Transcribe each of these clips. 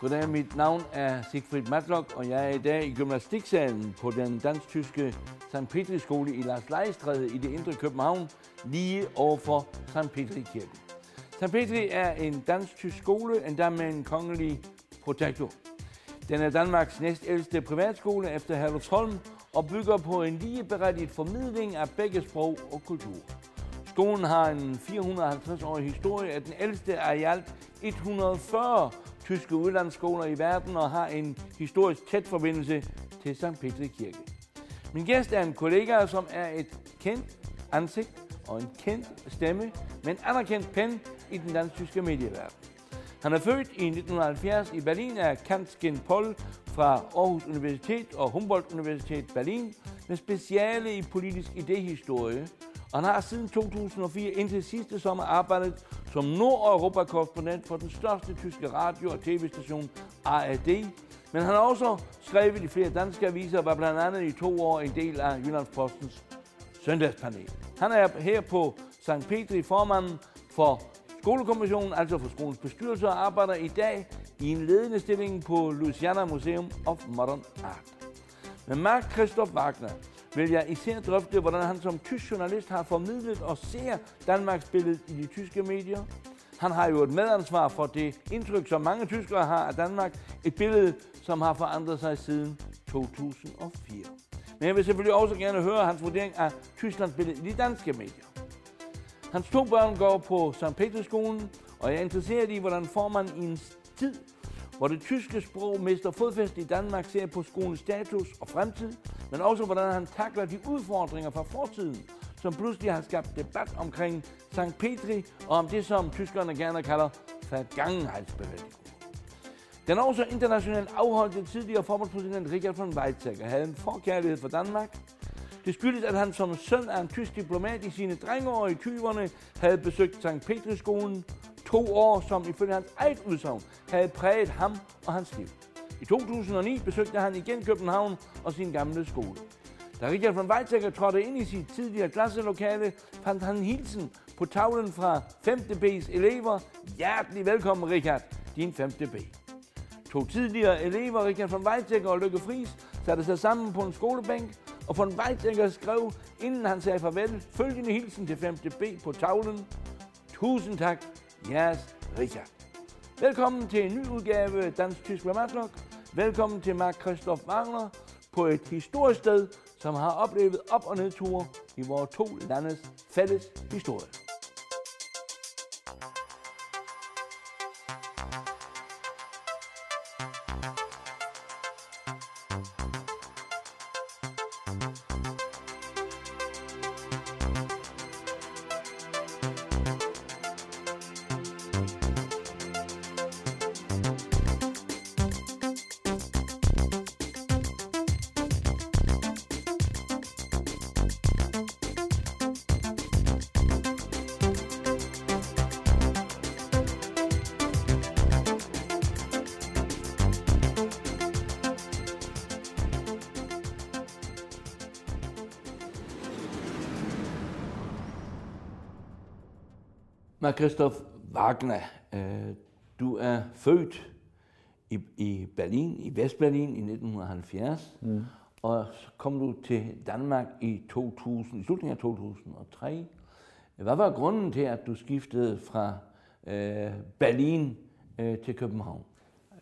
Goddag, mit navn er Sigfrid Matlock, og jeg er i dag i gymnastiksalen på den dansk-tyske St. Petri skole i Lars Leistræde i det indre København, lige overfor St. Petri kirke. St. Petri er en dansk-tysk skole, endda med en kongelig protektor. Den er Danmarks næstældste privatskole efter Herlufsholm og bygger på en ligeberettiget formidling af begge sprog og kultur. Skolen har en 450-årig historie, er den ældste af i alt 140 tyske udlandsskoler i verden og har en historisk tæt forbindelse til St. Petri Kirke. Min gæst er en kollega, som er et kendt ansigt og en kendt stemme men anerkendt pen i den dansk-tyske medieverden. Han er født i 1970 i Berlin af Kantskin Poll fra Aarhus Universitet og Humboldt Universitet Berlin med speciale i politisk idehistorie, og han har siden 2004 indtil sidste sommer arbejdet som Nordeuropa-korrespondent for den største tyske radio- og tv-station ARD, men han har også skrevet i flere danske aviser og var blandt andet i to år en del af Jyllandspostens søndagspanel. Han er her på St. Petri formanden for Skolekommissionen, altså for skolens bestyrelse, og arbejder i dag i en ledende stilling på Louisiana Museum of Modern Art. Med Mark Christoph Wagner vil jeg især drøfte, hvordan han som tysk journalist har formidlet og ser Danmarks billede i de tyske medier. Han har jo et medansvar for det indtryk, som mange tyskere har af Danmark. Et billede, som har forandret sig siden 2004. Men jeg vil selvfølgelig også gerne høre hans vurdering af Tysklands billede i de danske medier. Hans to børn går på St. Peterskolen, og jeg er interesseret i, hvordan formanden i en tid, hvor det tyske sprog mister fodfæste i Danmark, ser på skolens status og fremtid, men også hvordan han takler de udfordringer fra fortiden, som pludselig har skabt debat omkring St. Petri og om det, som tyskerne gerne kalder Vergangenheitsbewältigung. Den også internationalt afholdte tidligere forbundspræsident Richard von Weizsäcker havde en forkærlighed for Danmark. Det skyldes, at han som søn af en tysk diplomat i sine drengeår i 20'erne havde besøgt St. Petri-skolen to år, som ifølge hans eget udsagn havde præget ham og hans liv. I 2009 besøgte han igen København og sin gamle skole. Da Richard von Weizsäcker trådte ind i sit tidligere klasselokale, fandt han hilsen på tavlen fra 5. B's elever. Hjertelig velkommen, Richard, din 5. B. To tidligere elever, Richard von Weizsäcker og Lykke Friis, satte sig sammen på en skolebænk, og von Weizsäcker skrev, inden han sagde farvel, følgende hilsen til 5. B på tavlen. Tusind tak, jeres Richard. Velkommen til en ny udgave Dansk Tysk Matlock. Velkommen til Mark Christoph Wagner på et historisk sted, som har oplevet op- og nedture i vores to landes fælles historie. Mark Christoph Wagner, øh, du er født i, i Berlin, i Vestberlin i 1970, mm. og så kom du til Danmark i 2000, i slutningen af 2003. Hvad var grunden til, at du skiftede fra øh, Berlin øh, til København?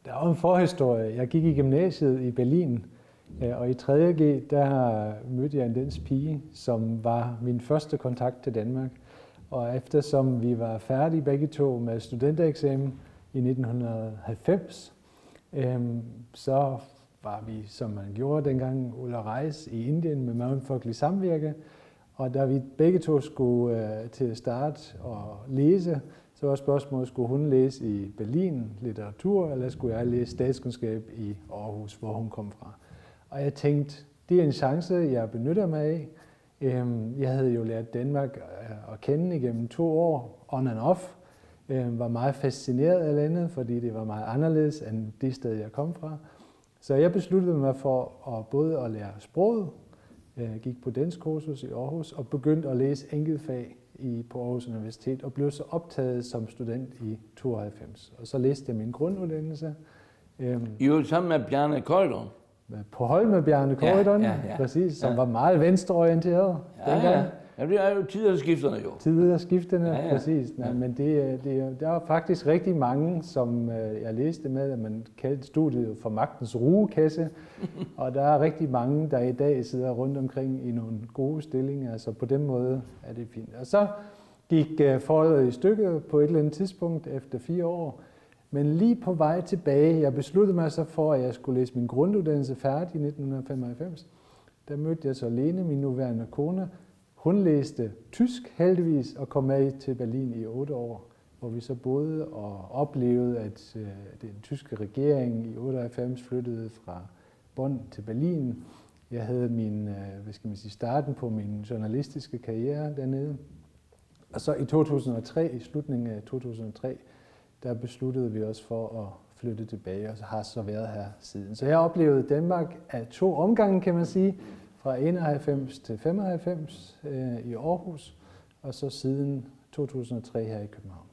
Der er en forhistorie. Jeg gik i gymnasiet i Berlin, øh, og i 3.G, der mødte jeg en dansk pige, som var min første kontakt til Danmark. Og eftersom vi var færdige begge to med studentereksamen i 1990, øhm, så var vi, som man gjorde dengang, ude at rejse i Indien med Mellemfolkelig Samvirke. Og da vi begge to skulle øh, til start og læse, så var spørgsmålet, skulle hun læse i Berlin litteratur, eller skulle jeg læse statskundskab i Aarhus, hvor hun kom fra. Og jeg tænkte, det er en chance, jeg benytter mig af. Øhm, jeg havde jo lært Danmark øh, at kende igennem to år, on and off. Jeg var meget fascineret af landet, fordi det var meget anderledes end det sted, jeg kom fra. Så jeg besluttede mig for at både at lære sproget, jeg gik på dansk kursus i Aarhus og begyndte at læse enkeltfag i, på Aarhus Universitet og blev så optaget som student i 92. Og så læste jeg min grunduddannelse. Øhm, I øvrigt sammen med Bjarne Køjderen? På Køjderen, ja, ja, ja. præcis, som ja. var meget venstreorienteret ja, dengang. Ja. Ja, det er jo tiderskifterne jo. Tiderskifterne, ja, ja. præcis. Nej, ja. Men det, det, der er faktisk rigtig mange, som øh, jeg læste med, at man kaldte studiet for magtens rugekasse. og der er rigtig mange, der i dag sidder rundt omkring i nogle gode stillinger. Så på den måde er det fint. Og så gik uh, forholdet i stykket på et eller andet tidspunkt efter fire år. Men lige på vej tilbage, jeg besluttede mig så for, at jeg skulle læse min grunduddannelse færdig i 1995. Der mødte jeg så Lene, min nuværende kone, hun læste tysk heldigvis og kom med til Berlin i otte år, hvor vi så boede og oplevede, at øh, den tyske regering i 98 flyttede fra Bonn til Berlin. Jeg havde min, øh, hvad skal man sige, starten på min journalistiske karriere dernede. Og så i 2003, i slutningen af 2003, der besluttede vi os for at flytte tilbage, og så har så været her siden. Så jeg oplevede Danmark af to omgange, kan man sige fra 91 til 95 øh, i Aarhus, og så siden 2003 her i København.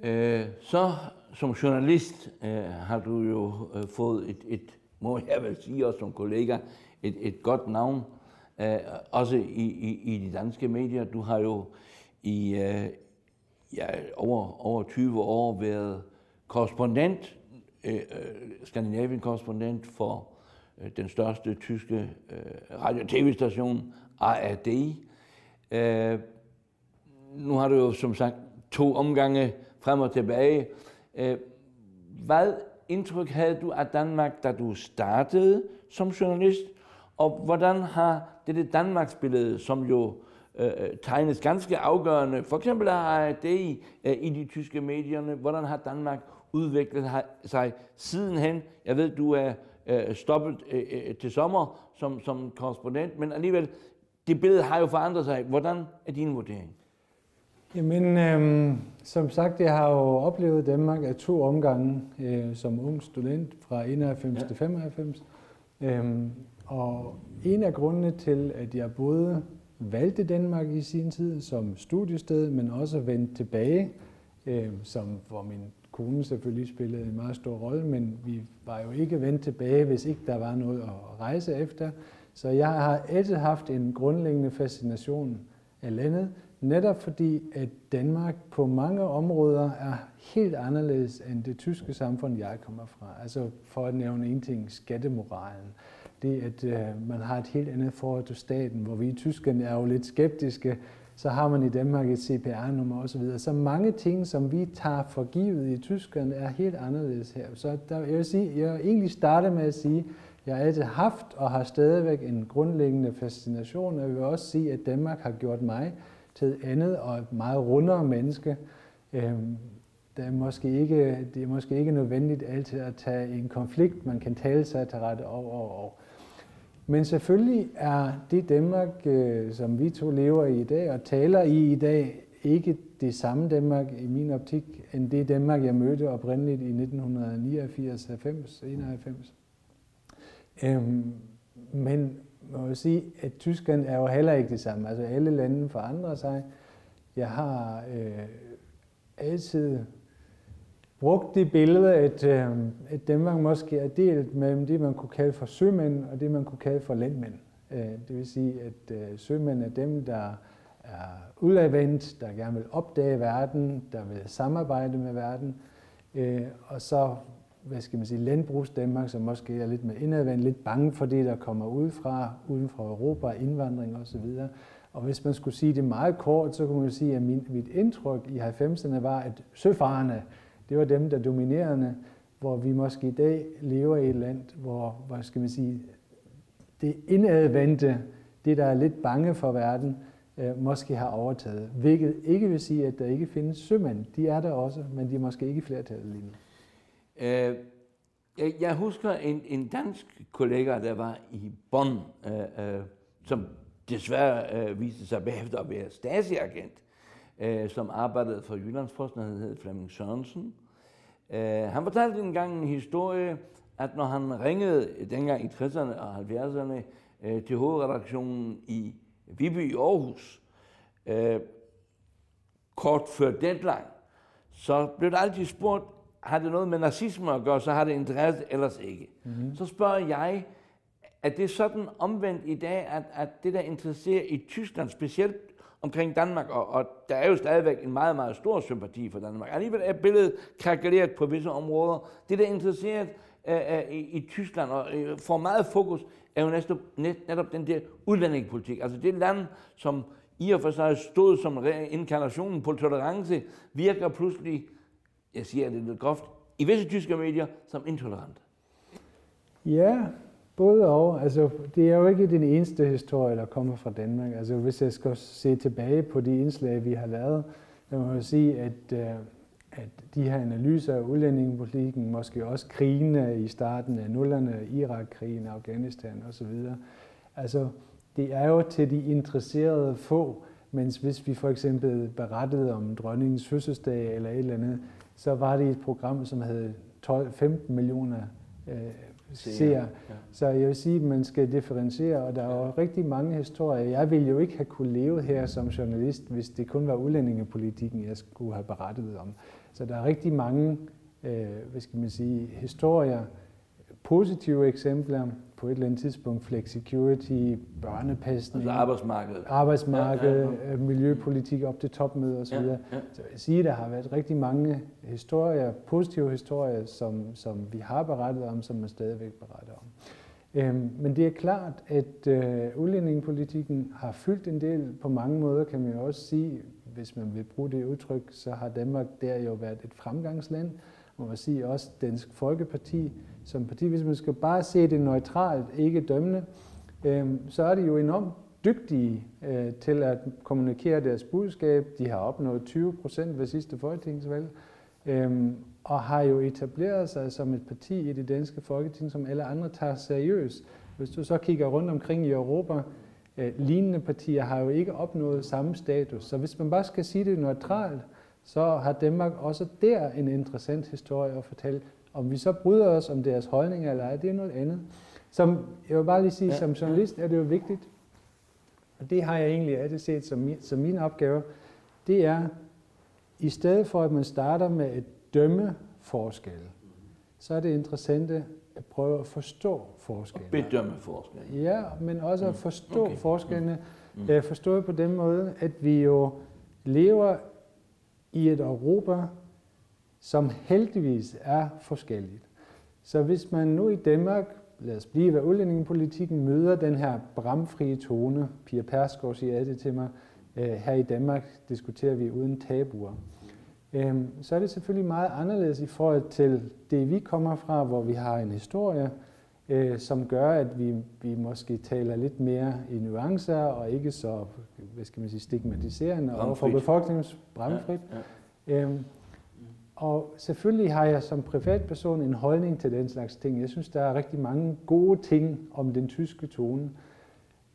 Øh, så som journalist øh, har du jo øh, fået et, et, må jeg vel sige også som kollega, et, et godt navn, øh, også i, i, i de danske medier. Du har jo i øh, ja, over, over 20 år været korrespondent, øh, øh Skandinavien-korrespondent for Øh, den største tyske øh, radio- og tv-station, ARD. Øh, nu har du jo som sagt to omgange frem og tilbage. Øh, hvad indtryk havde du af Danmark, da du startede som journalist, og hvordan har dette Danmarks billede, som jo øh, tegnes ganske afgørende, for eksempel af ARD øh, i de tyske medierne, hvordan har Danmark udviklet sig sidenhen? Jeg ved, du er øh, stoppet øh, øh, til sommer som, som korrespondent, men alligevel, det billede har jo forandret sig. Hvordan er din vurdering? Jamen, øh, som sagt, jeg har jo oplevet Danmark af to omgange øh, som ung student fra 91 ja. til 95. Øh, og en af grundene til, at jeg både valgte Danmark i sin tid som studiested, men også vendte tilbage, øh, som, hvor min kone selvfølgelig spillede en meget stor rolle, men vi var jo ikke vendt tilbage, hvis ikke der var noget at rejse efter. Så jeg har altid haft en grundlæggende fascination af landet, netop fordi, at Danmark på mange områder er helt anderledes end det tyske samfund, jeg kommer fra. Altså for at nævne en ting, skattemoralen. Det, at øh, man har et helt andet forhold til staten, hvor vi i Tyskland er jo lidt skeptiske så har man i Danmark et CPR-nummer osv. Så mange ting, som vi tager for givet i Tyskland, er helt anderledes her. Så der, jeg vil sige, jeg vil egentlig starte med at sige, at jeg har altid haft og har stadigvæk en grundlæggende fascination, og jeg vil også sige, at Danmark har gjort mig til et andet og et meget rundere menneske. Øhm, det er måske ikke, det er måske ikke nødvendigt altid at tage en konflikt, man kan tale sig til rette over og, og men selvfølgelig er det Danmark, øh, som vi to lever i i dag og taler i i dag, ikke det samme Danmark i min optik, end det Danmark, jeg mødte oprindeligt i 1989, 90, 91. Øhm, men man må sige, at Tyskland er jo heller ikke det samme. Altså alle lande forandrer sig. Jeg har øh, altid brugt det billede, at, øh, at Danmark måske er delt mellem det, man kunne kalde for sømænd, og det, man kunne kalde for landmænd. Øh, det vil sige, at øh, sømænd er dem, der er udadvendt, der gerne vil opdage verden, der vil samarbejde med verden, øh, og så hvad skal man sige, landbrugs Danmark, som måske er lidt mere indadvendt, lidt bange for det, der kommer udefra, uden for Europa, indvandring osv. Og hvis man skulle sige det meget kort, så kunne man sige, at min, mit indtryk i 90'erne var, at søfarerne, det var dem, der dominerende, hvor vi måske i dag lever i et land, hvor, hvad skal man sige, det indadvendte, det der er lidt bange for verden, øh, måske har overtaget. Hvilket ikke vil sige, at der ikke findes sømænd. De er der også, men de er måske ikke flertallet lige nu. Øh, jeg husker en, en dansk kollega, der var i Bonn, øh, øh, som desværre øh, viste sig bagefter at være Stasi-agent øh, som arbejdede for Jyllandsposten, han hed Flemming Sørensen. Øh, han fortalte en gang en historie, at når han ringede dengang i 60'erne og 70'erne øh, til hovedredaktionen i Viby i Aarhus, øh, kort før deadline, så blev der altid spurgt, har det noget med nazisme at gøre, så har det interesse, ellers ikke. Mm-hmm. Så spørger jeg, at det er sådan omvendt i dag, at, at det, der interesserer i Tyskland, specielt omkring Danmark, og, og der er jo stadigvæk en meget, meget stor sympati for Danmark. Alligevel er billedet kalkuleret på visse områder. Det, der interesserer uh, øh, i, i Tyskland og øh, får meget fokus, er jo netop, net, netop den der udlændingepolitik. Altså det land, som i og for sig stod som inkarnationen på tolerance, virker pludselig, jeg siger det lidt groft, i visse tyske medier som intolerant. Ja, både og. Altså, det er jo ikke den eneste historie, der kommer fra Danmark. Altså, hvis jeg skal se tilbage på de indslag, vi har lavet, så må jeg sige, at, øh, at de her analyser af udlændingepolitikken, måske også krigene i starten af nullerne, Irak-krigen, Afghanistan osv., altså, det er jo til de interesserede få, mens hvis vi for eksempel berettede om dronningens fødselsdag eller et eller andet, så var det et program, som havde 12-15 millioner øh, ser. Ja. Så jeg vil sige, at man skal differentiere, og der er jo rigtig mange historier. Jeg ville jo ikke have kunne leve her som journalist, hvis det kun var udlændingepolitikken, jeg skulle have berettet om. Så der er rigtig mange, øh, hvad skal man sige, historier, positive eksempler, på et eller andet tidspunkt flexicurity, børnepasning, altså arbejdsmarkedet, arbejdsmarked, ja, ja, ja. miljøpolitik op til topmøder osv. Ja, ja. Så jeg vil sige, at der har været rigtig mange historier, positive historier, som, som vi har berettet om, som man stadigvæk beretter om. Øhm, men det er klart, at øh, udlændingepolitikken har fyldt en del på mange måder, kan man jo også sige, hvis man vil bruge det udtryk, så har Danmark der jo været et fremgangsland, må man sige også Dansk Folkeparti som parti. Hvis man skal bare se det neutralt, ikke dømmende, øh, så er de jo enormt dygtige øh, til at kommunikere deres budskab. De har opnået 20 procent ved sidste folketingsvalg, øh, og har jo etableret sig som et parti i det danske folketing, som alle andre tager seriøst. Hvis du så kigger rundt omkring i Europa, øh, lignende partier har jo ikke opnået samme status. Så hvis man bare skal sige det neutralt, så har Danmark også der en interessant historie at fortælle. Om vi så bryder os om deres holdninger eller ej, det er noget andet. Som, jeg vil bare lige sige, ja. som journalist er det jo vigtigt, og det har jeg egentlig altid set som min, som min opgave, det er, i stedet for at man starter med et dømme forskelle, så er det interessante at prøve at forstå forskellene. Bedømme forskellene. Ja, men også at mm. forstå okay. forskellene. Mm. Mm. Forstå på den måde, at vi jo lever i et Europa, som heldigvis er forskelligt. Så hvis man nu i Danmark, lad os blive ved udlændingepolitikken, møder den her bramfrie tone, Pia Persgaard siger det til mig, øh, her i Danmark diskuterer vi uden tabuer, øh, så er det selvfølgelig meget anderledes i forhold til det, vi kommer fra, hvor vi har en historie, øh, som gør, at vi, vi måske taler lidt mere i nuancer og ikke så hvad skal man sige, stigmatiserende over for befolkningens bramfrit. Ja, ja. Øhm, og selvfølgelig har jeg som privatperson en holdning til den slags ting. Jeg synes, der er rigtig mange gode ting om den tyske tone.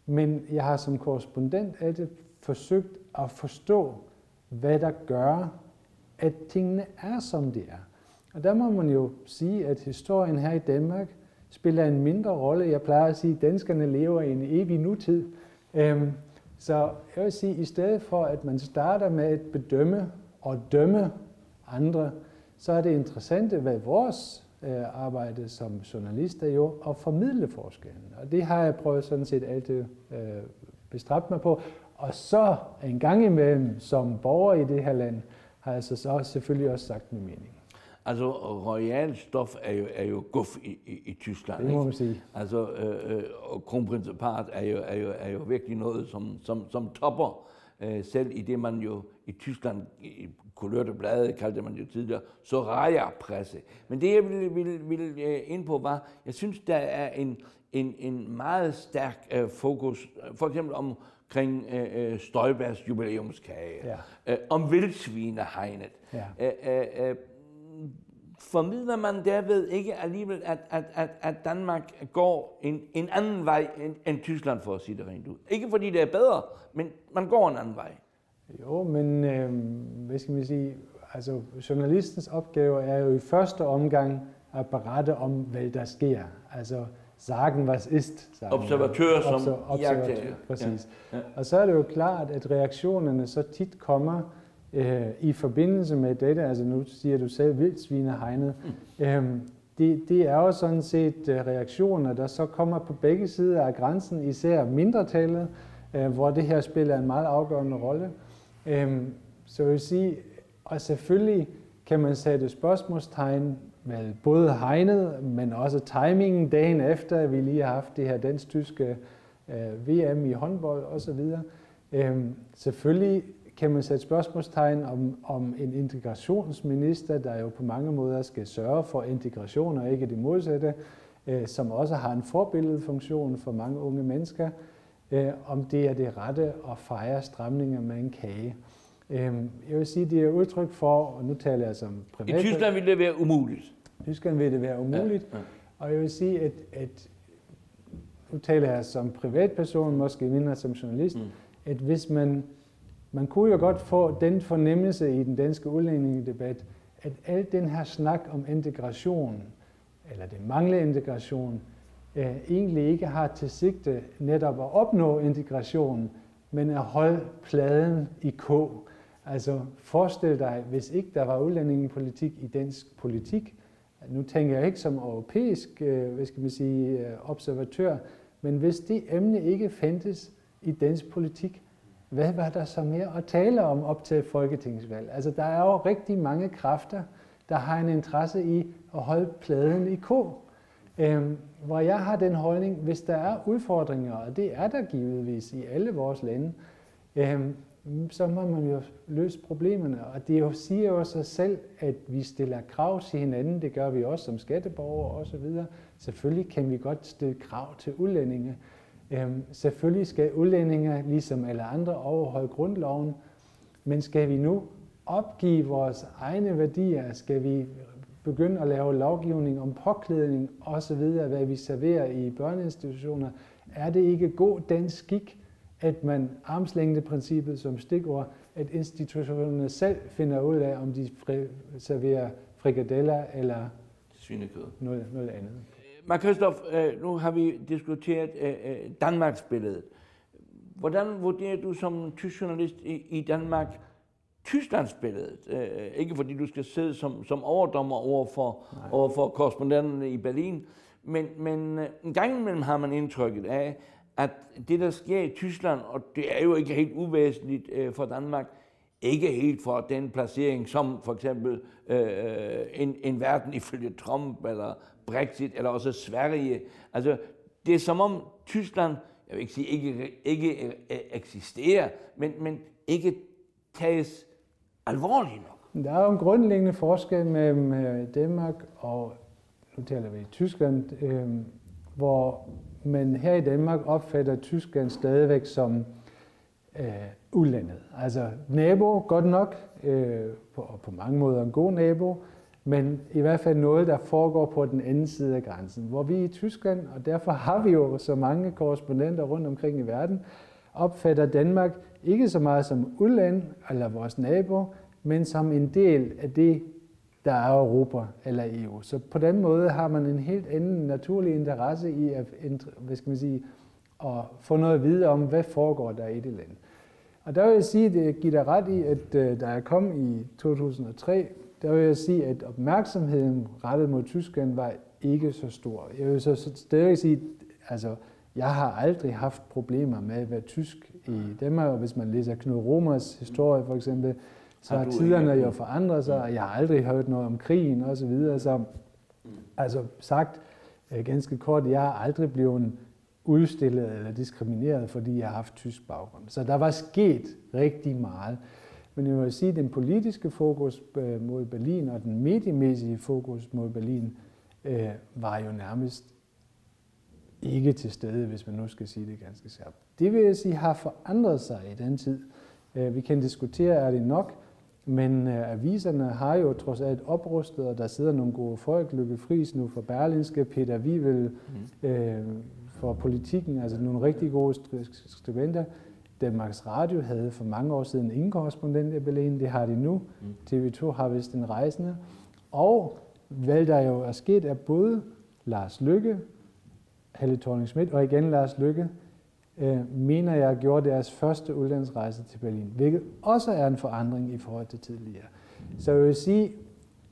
Men jeg har som korrespondent altid forsøgt at forstå, hvad der gør, at tingene er, som de er. Og der må man jo sige, at historien her i Danmark spiller en mindre rolle. Jeg plejer at sige, at danskerne lever i en evig nutid. Øhm, så jeg vil sige, at i stedet for, at man starter med at bedømme og dømme andre, så er det interessante hvad vores øh, arbejde som journalist er jo at formidle forskellen. Og det har jeg prøvet sådan set altid øh, bestræbt mig på. Og så en gang imellem som borger i det her land, har jeg så, så selvfølgelig også sagt min mening. Altså, royal stof er jo, er jo guf i, i, i Tyskland. Det må man sige. Altså, øh, øh, og er jo, er, jo, er jo virkelig noget, som, som, som topper øh, selv i det, man jo i Tyskland, i kulørte blade, kaldte man jo tidligere, så presse. Men det, jeg ville, ville, ville øh, ind på, var, jeg synes, der er en, en, en meget stærk øh, fokus, for eksempel omkring øh, øh Støjbergs jubilæumskage, ja. øh, om vildsvinehegnet. Ja. Øh, øh formidler man derved ikke alligevel, at, at, at, at Danmark går en, en anden vej end, end Tyskland, for at sige det rent ud? Ikke fordi det er bedre, men man går en anden vej. Jo, men øh, hvad skal man sige, altså journalistens opgave er jo i første omgang at berette om, hvad der sker. Altså sagen, was ist. Sagen observatør som observatør, Præcis. Ja. Ja. Og så er det jo klart, at reaktionerne så tit kommer øh, i forbindelse med dette, altså nu siger du selv vildsvinehegnet, øhm, det, det er jo sådan set øh, reaktioner, der så kommer på begge sider af grænsen, især mindretallet, øh, hvor det her spiller en meget afgørende rolle. Øhm, så jeg vil sige, og selvfølgelig kan man sætte spørgsmålstegn med både hegnet, men også timingen dagen efter, at vi lige har haft det her dansk-tyske øh, VM i håndbold osv. Øhm, selvfølgelig kan man sætte spørgsmålstegn om, om en integrationsminister, der jo på mange måder skal sørge for integration og ikke det modsatte, øh, som også har en forbilledfunktion for mange unge mennesker, øh, om det er det rette at fejre stramninger med en kage. Øh, jeg vil sige, det er udtryk for, og nu taler jeg som privat... I Tyskland vil det være umuligt. I Tyskland vil det være umuligt, ja, ja. og jeg vil sige, at, at nu taler jeg som privatperson, måske mindre som journalist, mm. at hvis man man kunne jo godt få den fornemmelse i den danske udlændingedebat, at al den her snak om integration, eller det manglende integration, øh, egentlig ikke har til sigte netop at opnå integration, men at holde pladen i k. Altså forestil dig, hvis ikke der var udlændingepolitik i dansk politik, nu tænker jeg ikke som europæisk øh, hvad skal man sige, øh, observatør, men hvis det emne ikke fandtes i dansk politik, hvad var der så mere at tale om op til folketingsvalg? Altså, der er jo rigtig mange kræfter, der har en interesse i at holde pladen i ko. Øhm, hvor jeg har den holdning, hvis der er udfordringer, og det er der givetvis i alle vores lande, øhm, så må man jo løse problemerne. Og det jo siger jo sig selv, at vi stiller krav til hinanden. Det gør vi også som skatteborgere osv. Selvfølgelig kan vi godt stille krav til udlændinge. Øhm, selvfølgelig skal udlændinge, ligesom alle andre, overholde grundloven, men skal vi nu opgive vores egne værdier? Skal vi begynde at lave lovgivning om påklædning osv., hvad vi serverer i børneinstitutioner? Er det ikke god dansk skik, at man armslængdeprincippet som stikord, at institutionerne selv finder ud af, om de serverer frikadeller eller Svinekød. Noget, noget andet. Mark Christoph, øh, nu har vi diskuteret øh, øh, Danmarks billede. Hvordan vurderer du som tysk journalist i Danmark Tysklands billede? Ikke fordi du skal sidde som, som overdommer over for, over for korrespondenterne i Berlin, men, men en gang imellem har man indtrykket af, at det, der sker i Tyskland, og det er jo ikke helt uvæsentligt for Danmark, ikke helt for den placering, som for eksempel øh, øh, en, en verden ifølge Trump, eller Brexit, eller også Sverige. Altså, det er som om Tyskland, jeg vil ikke sige ikke, ikke øh, eksisterer, men, men ikke tages alvorligt nok. Der er jo en grundlæggende forskel mellem øh, Danmark og, nu taler vi i Tyskland, øh, hvor man her i Danmark opfatter Tyskland stadigvæk som øh, ulandet. Altså nabo, godt nok, øh, på, og på mange måder en god nabo, men i hvert fald noget, der foregår på den anden side af grænsen. Hvor vi i Tyskland, og derfor har vi jo så mange korrespondenter rundt omkring i verden, opfatter Danmark ikke så meget som udland eller vores nabo, men som en del af det, der er Europa eller EU. Så på den måde har man en helt anden naturlig interesse i at, hvad skal man sige, at få noget at vide om, hvad foregår der i det land. Og der vil jeg sige, at det giver dig ret i, at da jeg kom i 2003, der vil jeg sige, at opmærksomheden rettet mod Tyskland var ikke så stor. Jeg vil så stadig sige, altså, jeg har aldrig haft problemer med at være tysk i Danmark, og hvis man læser Knud Romers historie for eksempel, så har tiderne jo forandret sig, og jeg har aldrig hørt noget om krigen osv. Så, videre. så altså sagt øh, ganske kort, jeg har aldrig blevet udstillet eller diskrimineret, fordi jeg har haft tysk baggrund. Så der var sket rigtig meget. Men jeg vil sige, at den politiske fokus øh, mod Berlin og den mediemæssige fokus mod Berlin øh, var jo nærmest ikke til stede, hvis man nu skal sige det ganske skarpt. Det vil jeg sige har forandret sig i den tid. Øh, vi kan diskutere, er det nok, men øh, aviserne har jo trods alt oprustet, og der sidder nogle gode folk, Lykke Friis nu for Berlinske, Peter Wivel mm. øh, for politikken, altså nogle rigtig gode skribenter. Danmarks Radio havde for mange år siden ingen korrespondent i Berlin, det har de nu. Mm. TV2 har vist en rejsende. Og hvad der jo er sket, er både Lars Lykke, Helle thorning Schmidt og igen Lars Lykke, øh, mener jeg gjorde deres første udlandsrejse til Berlin, hvilket også er en forandring i forhold til tidligere. Så jeg vil sige,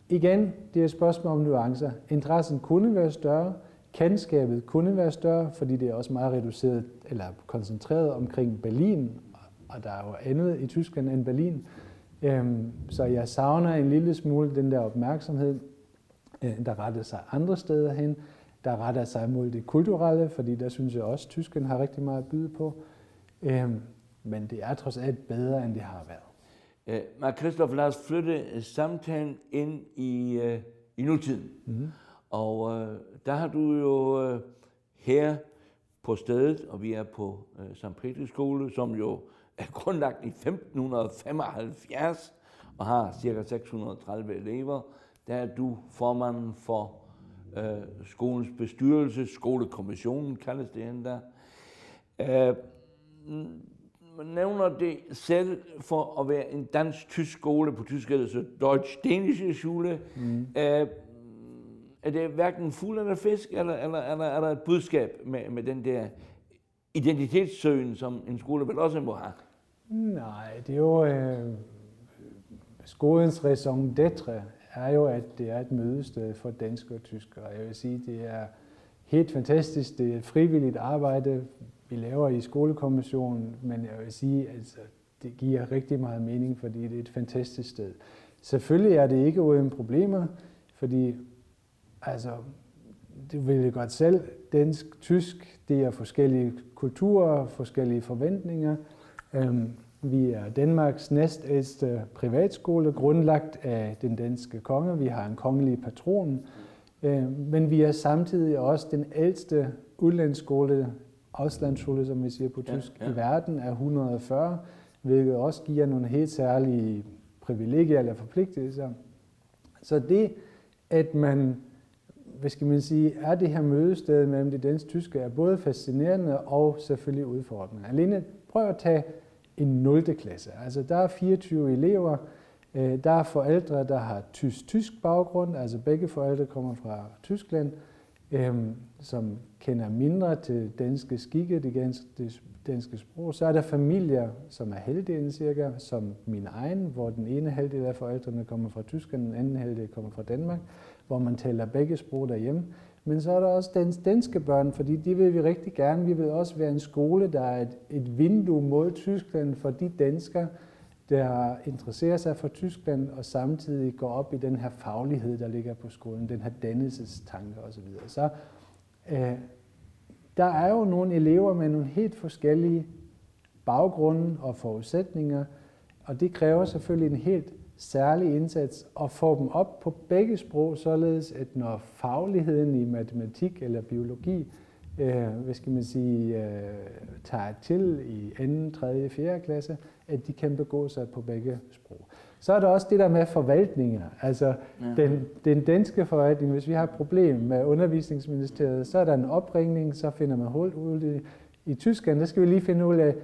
igen, det er et spørgsmål om nuancer. Interessen kunne være større, kendskabet kunne være større, fordi det er også meget reduceret eller koncentreret omkring Berlin, og der er jo andet i Tyskland end Berlin. Øhm, så jeg savner en lille smule den der opmærksomhed, øh, der retter sig andre steder hen, der retter sig mod det kulturelle, fordi der synes jeg også, at Tyskland har rigtig meget at byde på. Øhm, men det er trods alt bedre, end det har været. Uh, Mark Christoph, lad os flytte samtalen ind i, uh, i nutiden. Mm-hmm. Og uh, der har du jo uh, her på stedet, og vi er på uh, St. Petri skole, som jo er grundlagt i 1575 og har ca. 630 elever. Der er du formanden for uh, skolens bestyrelse, skolekommissionen kaldes det endda. Uh, man nævner det selv for at være en dansk-tysk skole på tysk, altså Deutsch-Dänische Schule. Mm. Uh, er det hverken fugl eller fisk, eller, eller, eller er der et budskab med, med den der identitetssøgen, som en skole vel også må have? Nej, det er jo... Øh, skolens raison d'être er jo, at det er et mødested for danske og tyskere. Jeg vil sige, det er helt fantastisk. Det er et frivilligt arbejde, vi laver i skolekommissionen, men jeg vil sige, at altså, det giver rigtig meget mening, fordi det er et fantastisk sted. Selvfølgelig er det ikke uden problemer, fordi altså, det vil jeg godt selv, dansk, tysk, det er forskellige kulturer, forskellige forventninger. Øhm, vi er Danmarks næstældste privatskole, grundlagt af den danske konge. Vi har en kongelig patron, øhm, men vi er samtidig også den ældste udlandsskole, Auslandsschule, som vi siger på tysk, ja, ja. i verden er 140, hvilket også giver nogle helt særlige privilegier eller forpligtelser. Så det, at man hvad skal man sige, er det her mødested mellem det danske tyske er både fascinerende og selvfølgelig udfordrende. Alene prøv at tage en 0. klasse. Altså der er 24 elever, øh, der er forældre, der har tysk-tysk baggrund, altså begge forældre kommer fra Tyskland, øhm, som kender mindre til danske skikke, det danske, det danske sprog. Så er der familier, som er halvdelen cirka, som min egen, hvor den ene halvdel af forældrene kommer fra Tyskland, den anden halvdel kommer fra Danmark hvor man taler begge sprog derhjemme. Men så er der også den danske børn, fordi de vil vi rigtig gerne. Vi vil også være en skole, der er et, et vindue mod Tyskland for de danskere, der interesserer sig for Tyskland og samtidig går op i den her faglighed, der ligger på skolen, den her dannelsestanke osv. Så øh, der er jo nogle elever med nogle helt forskellige baggrunde og forudsætninger, og det kræver selvfølgelig en helt særlig indsats og få dem op på begge sprog, således at når fagligheden i matematik eller biologi øh, hvad skal man sige, øh, tager til i 2., 3., 4. klasse, at de kan begå sig på begge sprog. Så er der også det der med forvaltninger. Altså ja. den, den danske forvaltning, hvis vi har et problem med undervisningsministeriet, så er der en opringning, så finder man hul ud i, i Tyskland. Der skal vi lige finde ud af,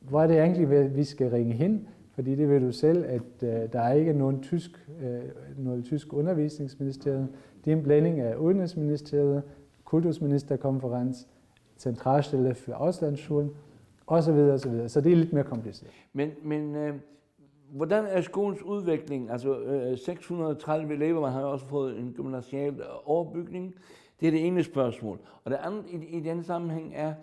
hvor er det egentlig, vi skal ringe hen, fordi det ved du selv, at øh, der er ikke nogen tysk, øh, noget tysk undervisningsministeriet. Det er en blanding af Udenrigsministeriet, Kultusministerkonferens, Centralstelle for Auslandsschulen osv. osv. Så det er lidt mere kompliceret. Men, men øh, hvordan er skolens udvikling? Altså øh, 630 elever, man har også fået en gymnasial overbygning. Det er det ene spørgsmål. Og det andet i, i den sammenhæng er,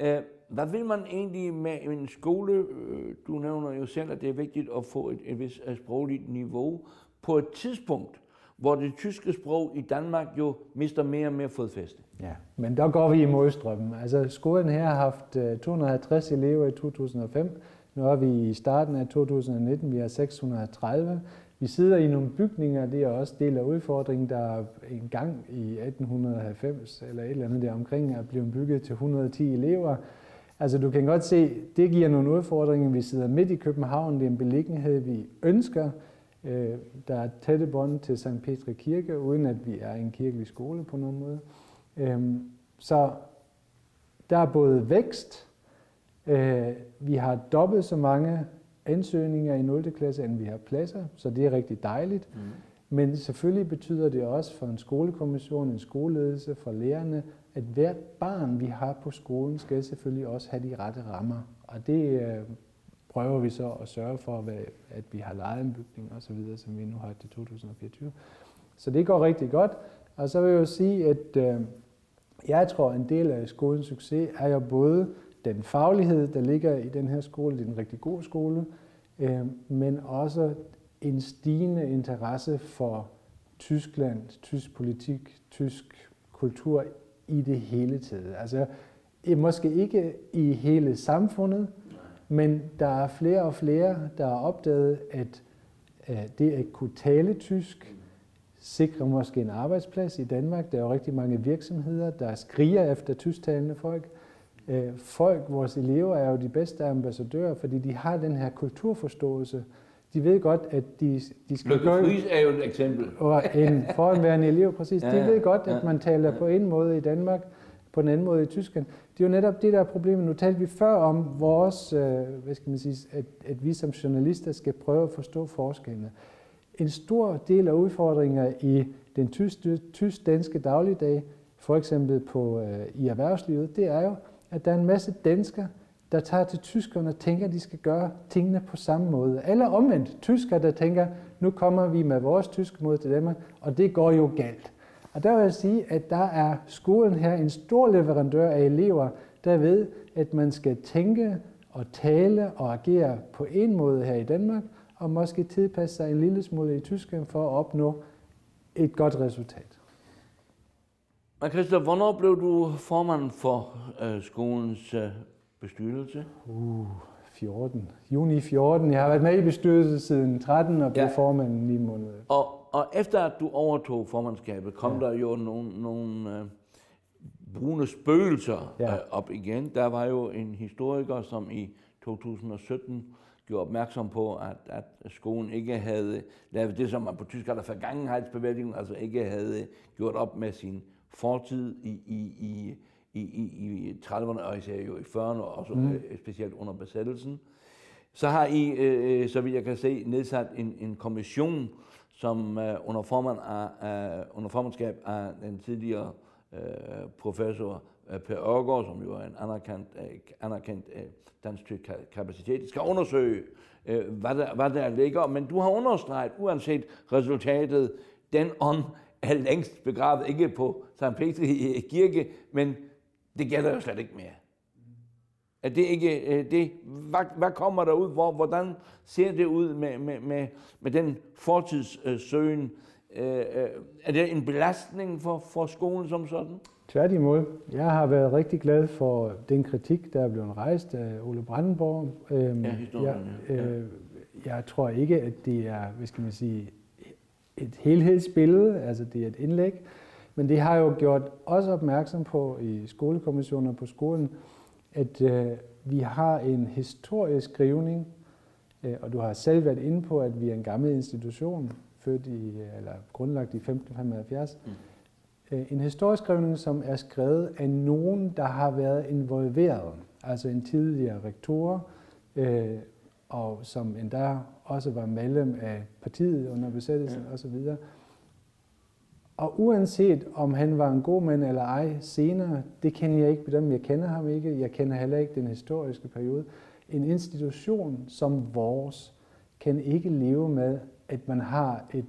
øh, hvad vil man egentlig med en skole? Øh, du nævner jo selv, at det er vigtigt at få et, et vis øh, sprogligt niveau på et tidspunkt, hvor det tyske sprog i Danmark jo mister mere og mere fodfæste. Ja, men der går vi i modstrømmen. Altså skolen her har haft øh, 250 elever i 2005. Nu er vi i starten af 2019, vi har 630. Vi sidder i nogle bygninger, det er også del af udfordringen, der en gang i 1890 eller et eller andet der omkring er blevet bygget til 110 elever. Altså du kan godt se, det giver nogle udfordringer. Vi sidder midt i København, det er en beliggenhed, vi ønsker. Øh, der er tætte bånd til St. Petri Kirke, uden at vi er en kirkelig skole på nogen måde. Øhm, så der er både vækst, øh, vi har dobbelt så mange ansøgninger i 0. klasse, end vi har pladser, så det er rigtig dejligt. Mm. Men selvfølgelig betyder det også for en skolekommission, en skoleledelse, for lærerne at hvert barn, vi har på skolen, skal selvfølgelig også have de rette rammer. Og det øh, prøver vi så at sørge for, at vi har lejet en bygning og så videre, som vi nu har til 2024. Så det går rigtig godt. Og så vil jeg jo sige, at øh, jeg tror, at en del af skolens succes er jo både den faglighed, der ligger i den her skole, det er en rigtig god skole, øh, men også en stigende interesse for Tyskland, tysk politik, tysk kultur i det hele taget. Altså, måske ikke i hele samfundet, men der er flere og flere, der har opdaget, at det at kunne tale tysk sikrer måske en arbejdsplads i Danmark. Der er jo rigtig mange virksomheder, der skriger efter tysktalende folk. Øh, folk, vores elever, er jo de bedste ambassadører, fordi de har den her kulturforståelse. De ved godt, at de, de skal Lykke gøre... Friis er jo et eksempel. Og en foranværende elev, præcis. Ja, de ved godt, at man taler ja. på en måde i Danmark, på en anden måde i Tyskland. Det er jo netop det, der er problemet. Nu talte vi før om vores, øh, hvad skal man sige, at, at vi som journalister skal prøve at forstå forskellene. En stor del af udfordringer i den tysk-danske dagligdag, for eksempel på, øh, i erhvervslivet, det er jo, at der er en masse danskere, der tager til tyskerne og tænker, at de skal gøre tingene på samme måde. Eller omvendt, tyskere, der tænker, nu kommer vi med vores tyske måde til Danmark, og det går jo galt. Og der vil jeg sige, at der er skolen her en stor leverandør af elever, der ved, at man skal tænke og tale og agere på en måde her i Danmark, og måske tilpasse sig en lille smule i Tyskland for at opnå et godt resultat. Men Christoph, hvornår blev du formand for øh, skolens øh, bestyrelse? Uh, 14. Juni 14. Jeg har været med i bestyrelsen siden 13 og blev ja. formand 9 måneder. Og, og efter at du overtog formandskabet, kom ja. der jo nogle, nogle øh, brune spøgelser ja. øh, op igen. Der var jo en historiker, som i 2017 gjorde opmærksom på, at, at skolen ikke havde lavet det, som man på tysk kalder forgangenhedsbevægelsen, altså ikke havde gjort op med sin fortid i, i, i, i, i, i 30'erne, og især jo i 40'erne, og også mm. Øh, specielt under besættelsen. Så har I, øh, så vidt jeg kan se, nedsat en, en kommission, som øh, under, formand af, øh, under formandskab af den tidligere øh, professor øh, Per Ørgaard, som jo er en anerkendt, øh, anerkendt øh, dansk kapacitet, skal undersøge, øh, hvad, der, hvad der ligger. Men du har understreget, uanset resultatet, den ånd er længst begravet, ikke på St. Petri kirke, men det gælder jo slet ikke mere. Er det ikke det? Hvad, hvad kommer der ud? Hvor, hvordan ser det ud med, med, med, med den fortidssøgen? Øh, øh, er det en belastning for, for skolen som sådan? Tværtimod. Jeg har været rigtig glad for den kritik, der er blevet rejst af Ole Brandenborg. Øhm, ja, jeg, øh, jeg tror ikke, at det er, hvad skal man sige, et helhedsbillede, altså det er et indlæg, men det har jo gjort os opmærksom på i skolekommissioner på skolen, at øh, vi har en historisk skrivning, øh, og du har selv været inde på, at vi er en gammel institution, født i, eller grundlagt i 1575. Mm. Øh, en historisk skrivning, som er skrevet af nogen, der har været involveret, altså en tidligere rektor, øh, og som endda også var medlem af partiet under besættelsen ja. osv. Og uanset om han var en god mand eller ej senere, det kender jeg ikke bedømme. Jeg kender ham ikke. Jeg kender heller ikke den historiske periode. En institution som vores kan ikke leve med, at man har et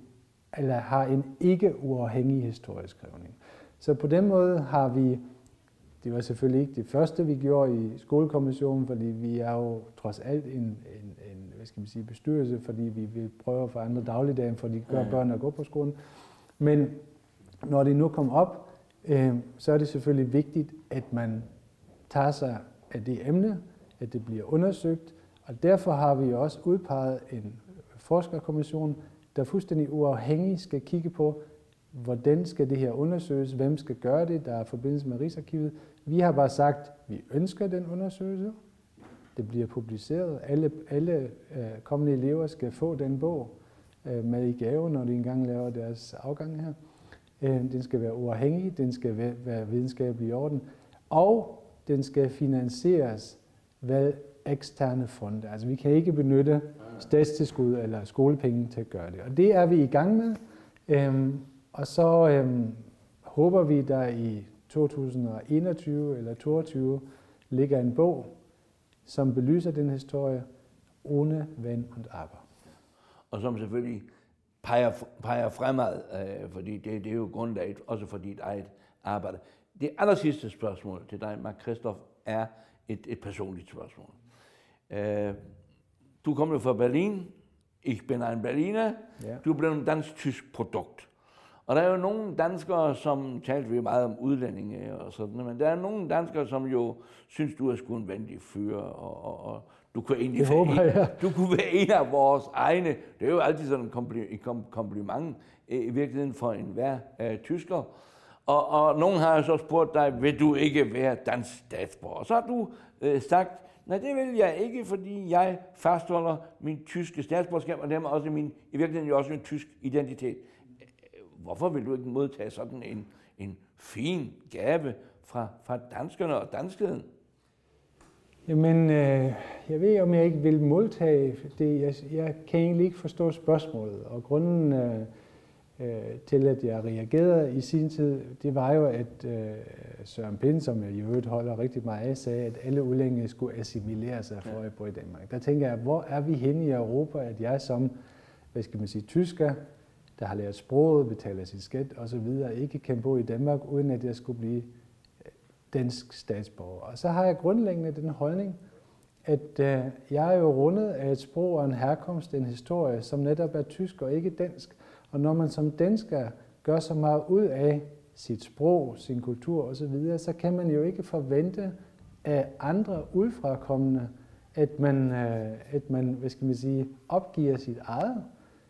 eller har en ikke uafhængig historisk skrivning. Så på den måde har vi det var selvfølgelig ikke det første, vi gjorde i skolekommissionen, fordi vi er jo trods alt en, en, en hvad skal man sige, bestyrelse, fordi vi vil prøve at få andre dagligdagen, for de gør børn at gå på skolen. Men når det nu kom op, øh, så er det selvfølgelig vigtigt, at man tager sig af det emne, at det bliver undersøgt, og derfor har vi også udpeget en forskerkommission, der fuldstændig uafhængigt skal kigge på, hvordan skal det her undersøges, hvem skal gøre det, der er forbindelse med Rigsarkivet, vi har bare sagt, at vi ønsker den undersøgelse. Det bliver publiceret. Alle, alle øh, kommende elever skal få den bog øh, med i gave, når de engang laver deres afgang her. Øh, den skal være uafhængig, den skal være, videnskabelig i orden, og den skal finansieres ved eksterne fonde. Altså vi kan ikke benytte statstilskud eller skolepenge til at gøre det. Og det er vi i gang med. Øhm, og så øhm, håber vi, der i 2021 eller 2022 ligger en bog, som belyser den historie, ohne Wenn und Aber. Og som selvfølgelig peger, peger fremad, øh, fordi det, det er jo grundlaget også for dit eget arbejde. Det aller sidste spørgsmål til dig, Mark Christoph, er et, et personligt spørgsmål. Øh, du kommer fra Berlin, ich bin ein Berliner, ja. du blevet en dansk-tysk produkt. Og der er jo nogle danskere, som talte vi meget om udlændinge og sådan men der er nogle danskere, som jo synes, du er sgu en venlig fyr, og, og, og du kunne egentlig det håber, en, ja. du kunne være en af vores egne. Det er jo altid sådan en kompliment i virkeligheden for enhver uh, tysker. Og, og nogen har så spurgt dig, vil du ikke være dansk statsborger? Og så har du uh, sagt, nej det vil jeg ikke, fordi jeg fastholder min tyske statsborgerskab, og dermed også min, i virkeligheden jo også min tysk identitet. Hvorfor vil du ikke modtage sådan en, en fin gave fra, fra danskerne og danskheden? Jamen, øh, jeg ved, om jeg ikke vil modtage det. Jeg, jeg kan egentlig ikke forstå spørgsmålet. Og grunden øh, øh, til, at jeg reagerede i sin tid, det var jo, at øh, Søren Pind, som jeg i øvrigt holder rigtig meget af, sagde, at alle udlændinge skulle assimilere sig for at bo i Danmark. Der tænker jeg, hvor er vi henne i Europa, at jeg som, hvad skal man sige, tysker, der har lært sproget, betaler sit skat osv., ikke kan bo i Danmark, uden at jeg skulle blive dansk statsborger. Og så har jeg grundlæggende den holdning, at øh, jeg er jo rundet af et sprog og en herkomst, en historie, som netop er tysk og ikke dansk. Og når man som dansker gør så meget ud af sit sprog, sin kultur osv., så kan man jo ikke forvente af andre udfrakommende, at man, øh, at man hvad skal man sige, opgiver sit eget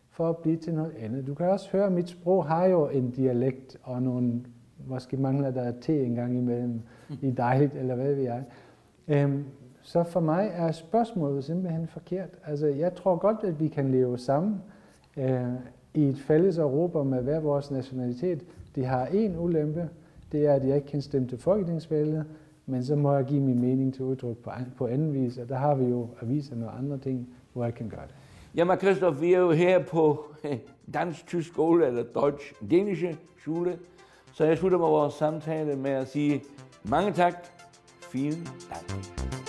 for at blive til noget andet. Du kan også høre, at mit sprog har jo en dialekt og nogle måske mangler der te en gang imellem i dejligt, eller hvad ved jeg. Øhm, så for mig er spørgsmålet simpelthen forkert. Altså, jeg tror godt, at vi kan leve sammen øh, i et fælles Europa med hver vores nationalitet. Det har en ulempe, det er, at jeg ikke kan stemme til folketingsvalget, men så må jeg give min mening til udtryk på, på anden vis, og der har vi jo aviser og andre ting, hvor jeg kan gøre det. Jamen Christoph, vi er jo her på dansk-tysk skole, eller deutsch-dänische skole, så jeg slutter vores samtale med at sige mange tak. Vielen Dank.